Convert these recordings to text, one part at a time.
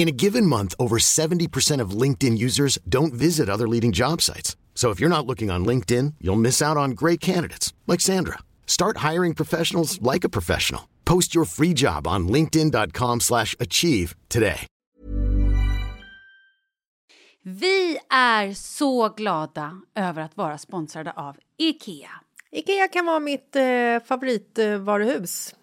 In a given month, over 70% of LinkedIn users don't visit other leading job sites. So if you're not looking on LinkedIn, you'll miss out on great candidates like Sandra. Start hiring professionals like a professional. Post your free job on linkedin.com/achieve today. Vi är så glada över att vara sponsrade av Ikea. Ikea kan vara mitt eh, favoritvaruhus.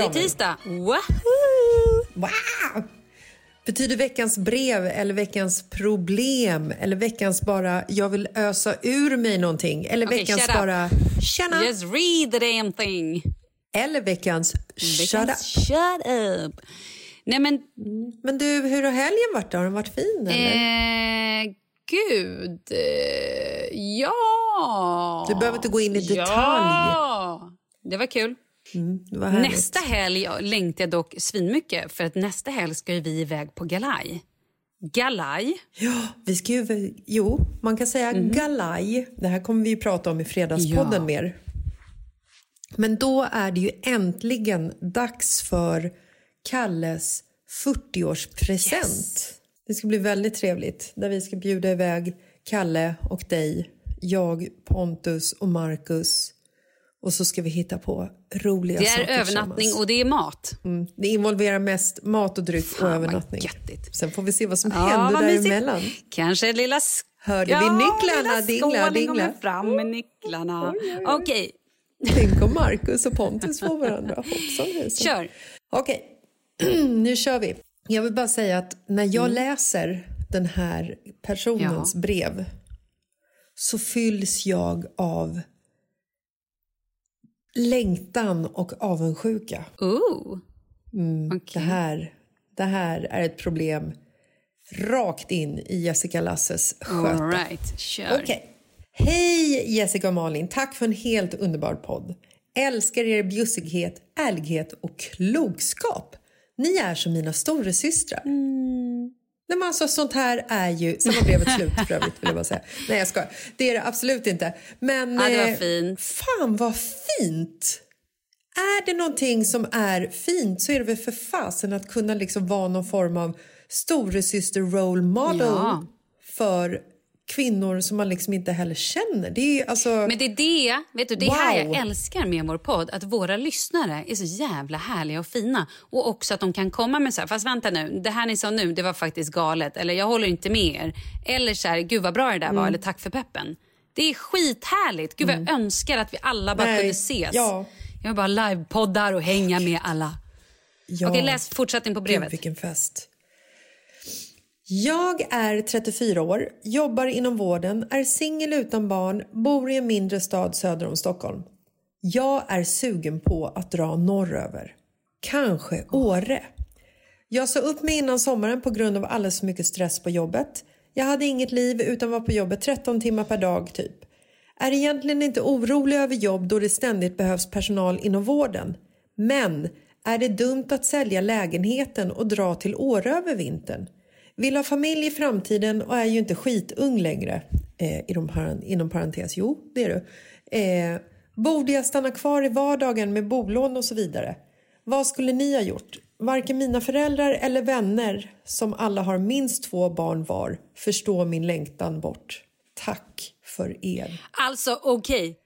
Det är tisdag! Wahoo! Wow! Betyder veckans brev eller veckans problem eller veckans bara jag vill ösa ur mig någonting eller Okej, veckans bara tjena Just read the damn thing. eller veckans shut up. Veckans Shut up. Nej men, Men du, hur har helgen varit då? Har den varit fin eller? eh, gud. Eh, ja. Du behöver inte gå in i detalj. Ja, det var kul. Härligt. Nästa helg längtar jag dock svinmycket för att nästa helg ska vi iväg på galaj. Galaj? Ja, vi ska ju... Jo, man kan säga galaj. Det här kommer vi ju prata om i Fredagspodden Ja. mer. Men då är det ju äntligen dags för Kalles 40-årspresent. Det ska bli väldigt trevligt. Där vi ska bjuda iväg Kalle och dig, jag, Pontus och Marcus. Och så ska vi hitta på roliga Det saker är övernattning tillsammans. och det är mat. Mm. Det involverar mest mat och dryck och Fan, vad övernattning. Sen får vi se vad som Ja, händer däremellan. Kanske lilla... Hörde vi nycklarna dingla, dingla? fram med nycklarna. Okej, Tänk om Marcus och Pontus får varandra. Hoppsan hejsan. kör. Okej, nu kör vi. Jag vill bara säga att när jag läser den här personens Ja. brev så fylls jag av längtan och avundsjuka. Ooh. Mm, Okej. det, här, det här är ett problem rakt in i Jessica Lasses sköte. All right, kör. Okej. Hej Jessica och Malin, tack för en helt underbar podd. Älskar er bjussighet, ärlighet och klokskap. Ni är som mina storasystrar. Mm. Nej, men alltså, sånt här är ju... Sen var brevet slut för övrigt, vill jag bara säga. Nej, jag ska. Det är det absolut inte. Men... Ja, det var eh, fint. Fan, vad fint! Är det någonting som är fint så är det väl för fasen att kunna liksom vara någon form av storasyster role model Ja. för kvinnor som man liksom inte heller känner. Det är alltså... Men det är det, vet du, det är här Wow. jag älskar med vår podd. Att våra lyssnare är så jävla härliga och fina. Och också att de kan komma med så här, fast vänta nu, det här ni sa nu, det var faktiskt galet. Eller jag håller inte med er. Eller så här, gud vad bra det där Mm. var. Eller tack för peppen. Det är skithärligt. Gud vad jag önskar att vi alla bara Nej, kunde ses. ja. Jag bara livepoddar och hänga med alla. Ja. Okej, läs fortsättning på Gud, brevet. vilken fest. Jag är 34 år, jobbar inom vården, är singel utan barn, bor i en mindre stad söder om Stockholm. Jag är sugen på att dra norröver. Kanske Åre. Jag sa upp mig innan sommaren på grund av alldeles för mycket stress på jobbet. Jag hade inget liv utan var på jobbet 13 timmar per dag typ. Är egentligen inte orolig över jobb då det ständigt behövs personal inom vården. Men är det dumt att sälja lägenheten och dra till Åre över vintern? Vill ha familj i framtiden och är ju inte skitung längre. Eh, inom, parentes, jo det är du. Eh, borde jag stanna kvar i vardagen med bolån och så vidare? Vad skulle ni ha gjort? Varken mina föräldrar eller vänner, som alla har minst två barn var, förstår min längtan bort. Tack för er. Alltså okej.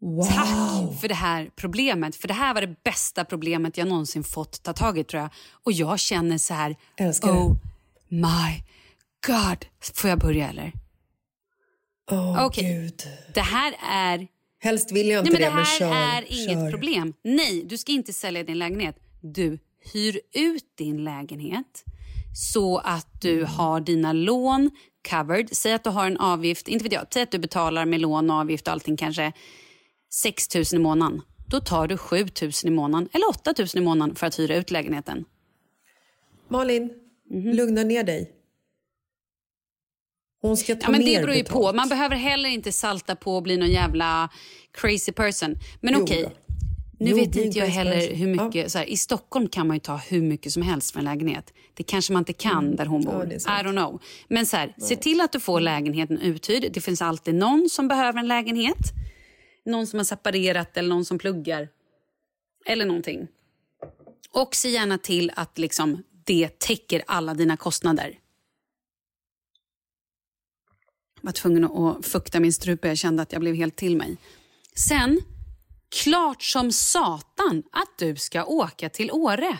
Wow! Tack för det här problemet. För det här var det bästa problemet jag någonsin fått ta tag i tror jag. Och jag känner så här. Älskar det. Oh my god. Får jag börja eller? Åh Okej. gud. Det här är... Helst vill jag Nej inte men det det, här men kör. är inget kör. problem. Nej, du ska inte sälja din lägenhet. Du hyr ut din lägenhet så att du har dina lån covered. Säg att du har en avgift, inte vet jag, säg att du betalar med lån och avgift och allting kanske 6 000 i månaden. Då tar du 7 000 i månaden eller 8 000 i månaden för att hyra ut lägenheten. Malin, Mhm. lugna ner dig. Hon ska ta Ja, men det mer beror ju betalt. på. Man behöver heller inte salta på och bli någon jävla crazy person. Men Jo okej, då. nu Jo, vet inte jag heller person. hur Ja. mycket... Så här, I Stockholm kan man ju ta hur mycket som helst för en lägenhet. Det kanske man inte kan där hon Mm. Ja, bor. det är I don't know. Men så här, se till att du får lägenheten uthyrd. Det finns alltid någon som behöver en lägenhet. Någon som har separerat eller någon som pluggar. Eller någonting. Och se gärna till att liksom, det täcker alla dina kostnader. Jag var tvungen att fukta min strupe. Jag kände att jag blev helt till mig. Sen, klart som satan att du ska åka till Åre.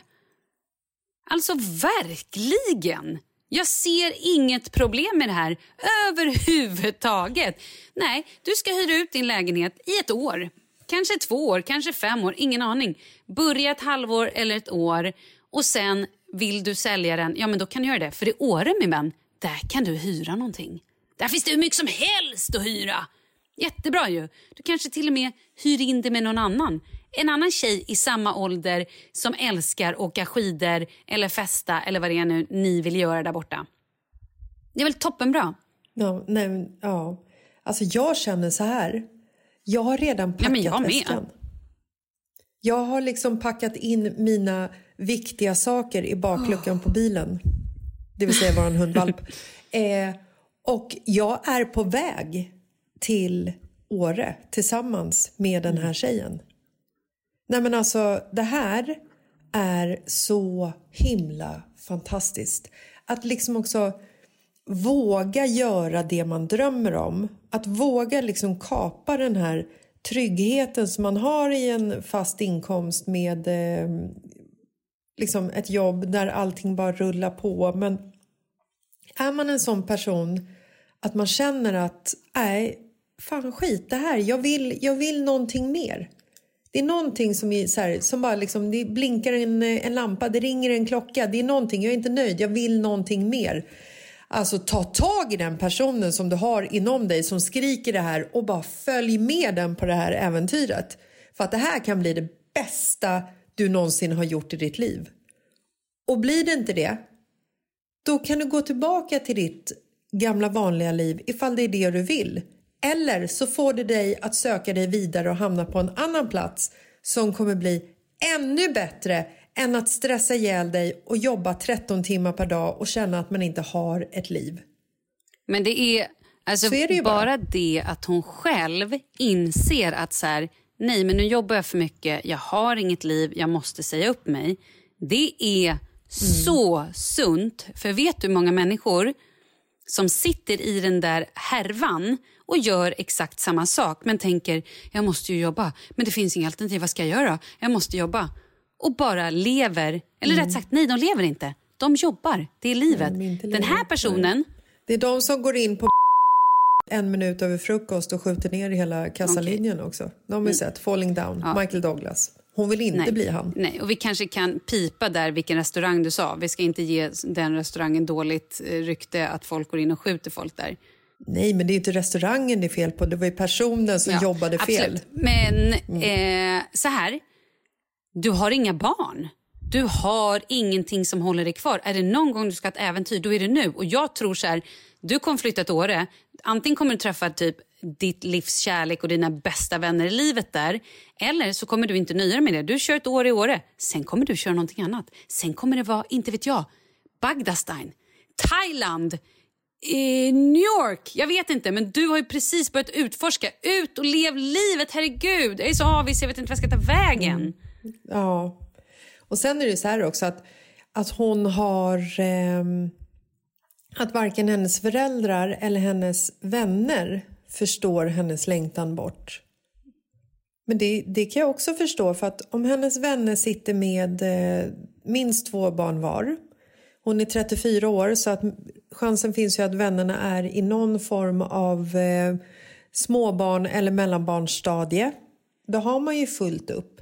Alltså verkligen. Jag ser inget problem med det här överhuvudtaget. Nej, du ska hyra ut din lägenhet i ett år. Kanske två år, kanske fem år, ingen aning. Börja ett halvår eller ett år och sen vill du sälja den, ja men då kan du göra det. För i Åre min vän, där kan du hyra någonting. Där finns det hur mycket som helst att hyra. Jättebra ju. Du kanske till och med hyr in det med någon annan. En annan tjej i samma ålder som älskar åka skidor eller festa eller vad det är nu ni vill göra där borta. Det är väl toppenbra? Ja, nej, ja. Alltså jag känner så här. Jag har redan packat Ja, men jag med. väskan. Jag har liksom packat in mina viktiga saker i bakluckan på bilen. Det vill säga våran hundvalp. Eh, och jag är på väg till Åre tillsammans med den här tjejen. Nej men alltså det här är så himla fantastiskt. Att liksom också våga göra det man drömmer om. Att våga liksom kapa den här tryggheten som man har i en fast inkomst med eh, liksom ett jobb där allting bara rullar på. Men är man en sån person att man känner att nej, fan skit det här, jag vill, jag vill någonting mer. Det är någonting som, är så här, som bara liksom, det blinkar en, en lampa, det ringer en klocka, det är någonting, jag är inte nöjd, jag vill någonting mer. Alltså ta tag i den personen som du har inom dig som skriker det här och bara följ med den på det här äventyret. För att det här kan bli det bästa du någonsin har gjort i ditt liv. Och blir det inte det, då kan du gå tillbaka till ditt gamla vanliga liv ifall det är det du vill. Eller så får det dig att söka dig vidare och hamna på en annan plats som kommer bli ännu bättre än att stressa ihjäl dig och jobba 13 timmar per dag och känna att man inte har ett liv. Men det är, alltså, Så är det bara. bara. det att hon själv inser att så här, nej men nu jobbar jag för mycket, jag har inget liv, jag måste säga upp mig. Det är så sunt. För vet du hur många människor som sitter i den där härvan och gör exakt samma sak men tänker jag måste ju jobba, men det finns inga alternativ, vad ska jag göra? Jag måste jobba. Och bara lever, eller rätt sagt nej de lever inte. De jobbar, det är livet. den här personen Det är de som går in på en minut över frukost och skjuter ner hela kassalinjen också. De har vi sett. Falling down. Michael Douglas. Hon vill inte Nej. bli han. Nej, och vi kanske kan pipa där vilken restaurang du sa. Vi ska inte ge den restaurangen dåligt eh, rykte att folk går in och skjuter folk där. Nej, men det är inte restaurangen det är fel på. Det var ju personen som Ja, jobbade fel. absolut. Men eh, så här, du har inga barn. Du har ingenting som håller dig kvar. Är det någon gång du ska ha ett äventyr, då är det nu. Och jag tror så här, du kommer flytta till Åre. Antingen kommer du träffa typ ditt livs kärlek och dina bästa vänner i livet där. Eller så kommer du inte nöja dig med det. Du kör ett år i Åre. Sen kommer du köra någonting annat. Sen kommer det vara, inte vet jag, Bagdastein, Thailand, i New York. Jag vet inte, men du har ju precis börjat utforska. Ut och lev livet, herregud. Jag är så avis, jag vet inte vart jag ska ta vägen. Mm. Ja. Och sen är det så här också att, att hon har... Eh, att varken hennes föräldrar eller hennes vänner förstår hennes längtan bort. Men det, det kan jag också förstå för att om hennes vänner sitter med eh, minst två barn var. Hon är 34 år så att chansen finns ju att vännerna är i någon form av eh, småbarn eller mellanbarnsstadie. Då har man ju fullt upp.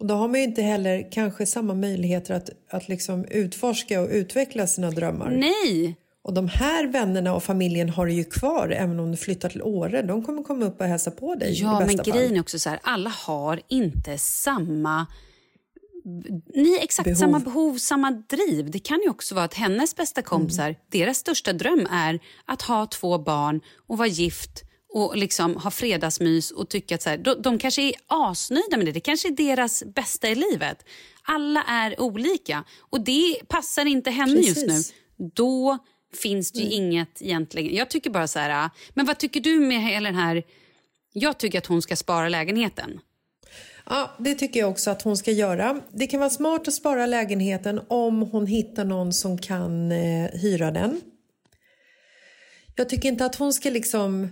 Och då har man ju inte heller kanske samma möjligheter att, att liksom utforska och utveckla sina drömmar. Nej! Och de här vännerna och familjen har du ju kvar även om du flyttar till Åre. De kommer komma upp och hälsa på dig Ja, men grejen fall. är också så här, alla har inte samma... Ni har exakt Behov. samma behov, samma driv. Det kan ju också vara att hennes bästa kompisar, Mm. deras största dröm är att ha två barn och vara gift och liksom ha fredagsmys och tycka att så här, de, de kanske är asnöjda med det. Det kanske är deras bästa i livet. Alla är olika och det passar inte henne just nu. Precis. Då finns det ju inget egentligen. Jag tycker bara så här, men vad tycker du med hela den här jag tycker att hon ska spara lägenheten. Ja, det tycker jag också att hon ska göra. Det kan vara smart att spara lägenheten om hon hittar någon som kan eh, hyra den. Jag tycker inte att hon ska liksom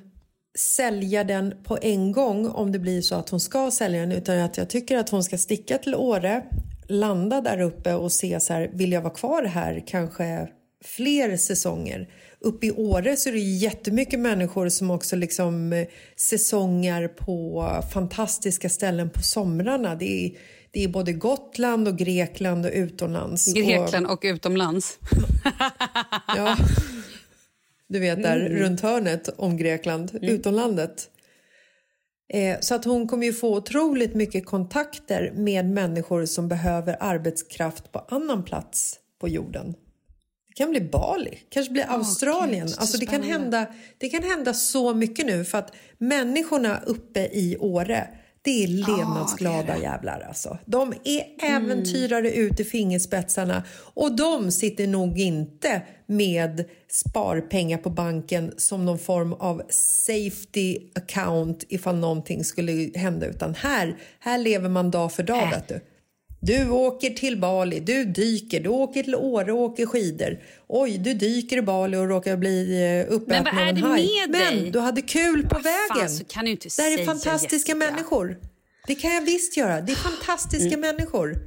sälja den på en gång om det blir så att hon ska sälja den utan att jag tycker att hon ska sticka till Åre, landa där uppe och se så här, vill jag vara kvar här kanske fler säsonger? Uppe i Åre så är det jättemycket människor som också liksom eh, säsonger på fantastiska ställen på somrarna. Det är, det är både Gotland och Grekland och utomlands. Grekland och utomlands. Och, ja, du vet där runt hörnet om Grekland, utomlandet. Eh, så att hon kommer ju få otroligt mycket kontakter med människor som behöver arbetskraft på annan plats på jorden. Det kan bli Bali, kanske bli Australien. Gud, så alltså det, kan hända, det kan hända så mycket nu för att människorna uppe i Åre det är levnadsglada jävlar alltså. De är äventyrare ut i fingerspetsarna och de sitter nog inte med sparpengar på banken som någon form av safety account ifall någonting skulle hända utan här, här lever man dag för dag vet du. Du åker till Bali, du dyker, du åker till Åre och åker skidor. Oj, du dyker i Bali och råkar bli eh, uppäten Men vad är av en det haj. med dig? Men du hade kul på Fan, vägen. inte det här är fantastiska Jessica. människor. Det kan jag visst göra. Det är fantastiska människor.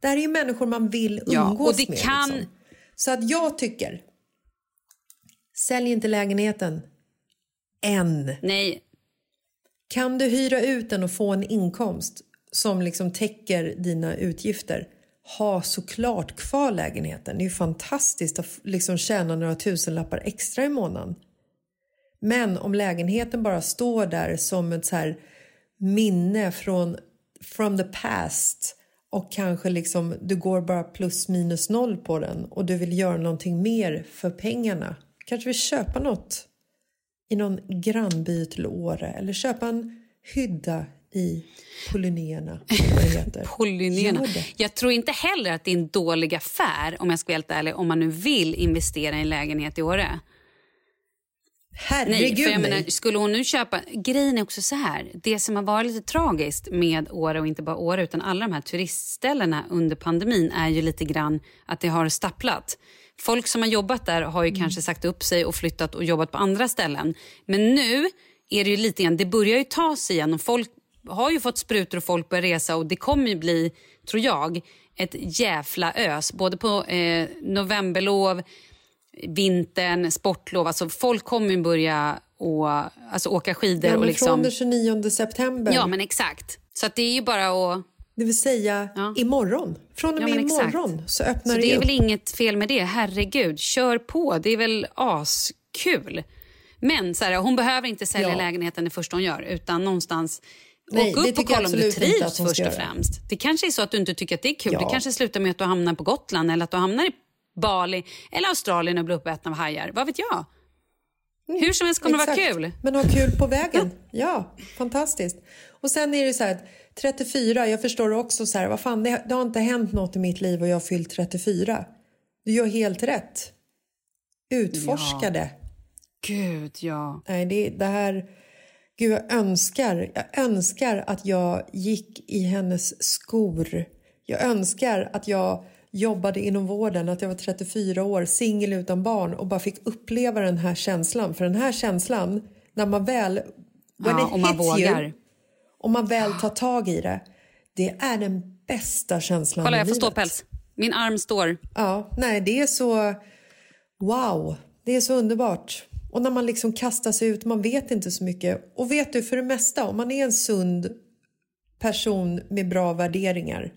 Det här är ju människor man vill umgås Mm. Ja, och det med. kan- Liksom. Så att jag tycker, sälj inte lägenheten. Än. Nej, Kan du hyra ut den och få en inkomst som liksom täcker dina utgifter? ha såklart kvar lägenheten. Det är fantastiskt att liksom tjäna några tusenlappar extra i månaden. Men om lägenheten bara står där som ett så här minne från from the past och kanske liksom du går bara plus minus noll på den och du vill göra någonting mer för pengarna. Kanske vill köpa något i någon grannby till Åre eller köpa en hydda i Polynéerna. Polynéerna. Jag tror inte heller att det är en dålig affär om jag ska vara helt ärlig, om man nu vill investera i en lägenhet i Åre. Herregud, nej, för jag menar, skulle hon nu köpa... Grejen är också så här, det som har varit lite tragiskt med Åre och inte bara Åre utan alla de här turistställena under pandemin är ju lite grann att det har stapplat. Folk som har jobbat där har ju mm. kanske sagt upp sig och flyttat och jobbat på andra ställen. Men nu är det ju lite grann, det börjar ju ta sig igen och folk har ju fått sprutor och folk börjar resa och det kommer ju bli, tror jag, ett jävla ös. Både på eh, novemberlov, vintern, sportlov. Alltså folk kommer börja och, alltså åka skidor. Ja, och liksom... Från den 29 september. Ja, men exakt. Så det är ju bara att... Det vill säga ja. imorgon. Från och med ja, imorgon så öppnar så det det är upp. väl inget fel med det. Herregud, kör på. Det är väl askul. Men så här, hon behöver inte sälja ja. lägenheten det första hon gör utan någonstans Nej, Åk upp och kolla om du trivs först och främst. Det kanske är så att du inte tycker att det är kul. Ja. Det kanske slutar med att du hamnar på Gotland eller att du hamnar i Bali eller Australien och blir uppäten av hajar. Vad vet jag? Mm, Hur som helst kommer Exakt. det vara kul. Men ha kul på vägen. Ja, fantastiskt. Och sen är det så här 34, jag förstår också så här, vad fan, det, det har inte hänt något i mitt liv och jag har fyllt 34. Du gör helt rätt. Utforska ja. det. Gud, ja. Nej, det, det här... Gud, jag önskar, jag önskar att jag gick i hennes skor. Jag önskar att jag jobbade inom vården, att jag var 34 år, singel utan barn och bara fick uppleva den här känslan. För den här känslan, när man väl... Ja, om man vågar. You, om man väl tar tag i det, det är den bästa känslan Kolla, i jag får ståpäls. Min arm står. Ja, nej, det är så... Wow, det är så underbart. Och när man liksom kastar sig ut, man vet inte så mycket. Och vet du, för det mesta, om man är en sund person med bra värderingar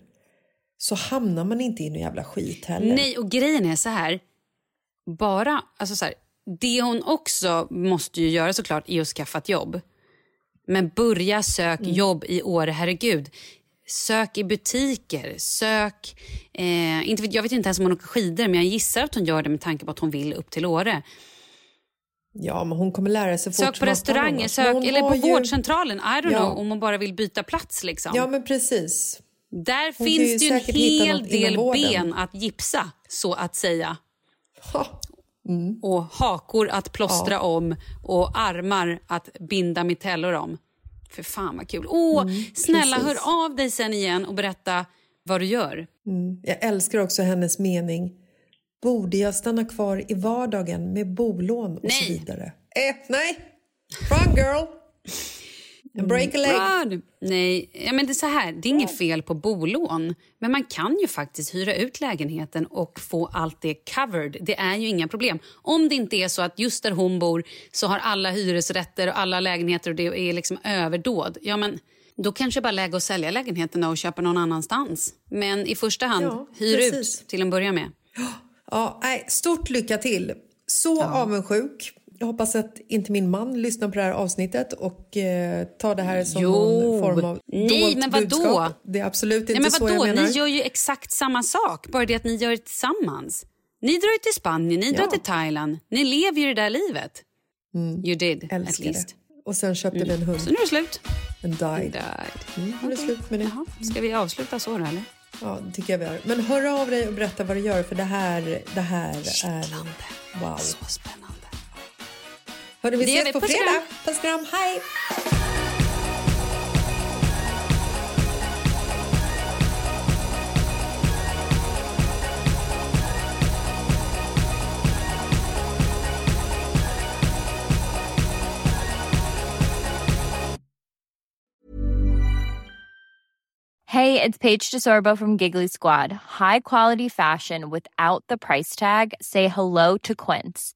så hamnar man inte i någon jävla skit heller. Nej, och grejen är så här. Bara, alltså så här, det hon också måste ju göra såklart är att skaffa ett jobb. Men börja sök mm. jobb i Åre, herregud. Sök i butiker, sök... Eh, inte, jag vet inte ens om hon åker skidor men jag gissar att hon gör det med tanke på att hon vill upp till Åre. Ja, men hon kommer lära sig fort Sök på restauranger, sök, eller på ju... vårdcentralen. I don't ja. know, om hon bara vill byta plats. Liksom. Ja, men precis. Där hon finns det ju en hel del ben att gipsa, så att säga. Mm. Och hakor att plåstra ja. om och armar att binda mitellor om. För fan vad kul. Åh, mm, snälla precis. hör av dig sen igen och berätta vad du gör. Mm. Jag älskar också hennes mening. Borde jag stanna kvar i vardagen med bolån och nej. så vidare? Eh, nej! Run girl! Break a leg. Run. Nej, ja, men det är så här, det är inget fel på bolån. Men man kan ju faktiskt hyra ut lägenheten och få allt det covered. Det är ju inga problem. Om det inte är så att just där hon bor så har alla hyresrätter och alla lägenheter och det är liksom överdåd. Ja, men då kanske bara läge att sälja lägenheten och köpa någon annanstans. Men i första hand, ja, hyr precis. ut till en början med. Ja, nej, stort lycka till. Så ja. avundsjuk. Jag hoppas att inte min man lyssnar på det här avsnittet och eh, tar det här som jo. någon form av Nej, men vadå? budskap. Det är absolut inte Nej, men så jag menar. Ni gör ju exakt samma sak, bara det att ni gör det tillsammans. Ni drar till Spanien, ni ja. drar till Thailand. Ni lever ju det där livet. Mm. You did, Älskar at least. Det. Och sen köpte mm. vi en hund. Så nu är det slut. En died. died. Mm, nu är det slut med det. Jaha. Ska vi avsluta så då, eller? Ja, det tycker jag vi gör. Men hör av dig och berätta vad du gör, för det här, det här är... Wow. Så spännande. Hörde, vi ses på fredag. Puss kram, hej! Hey, it's Paige DeSorbo from Giggly Squad. High quality fashion without the price tag. Say hello to Quince.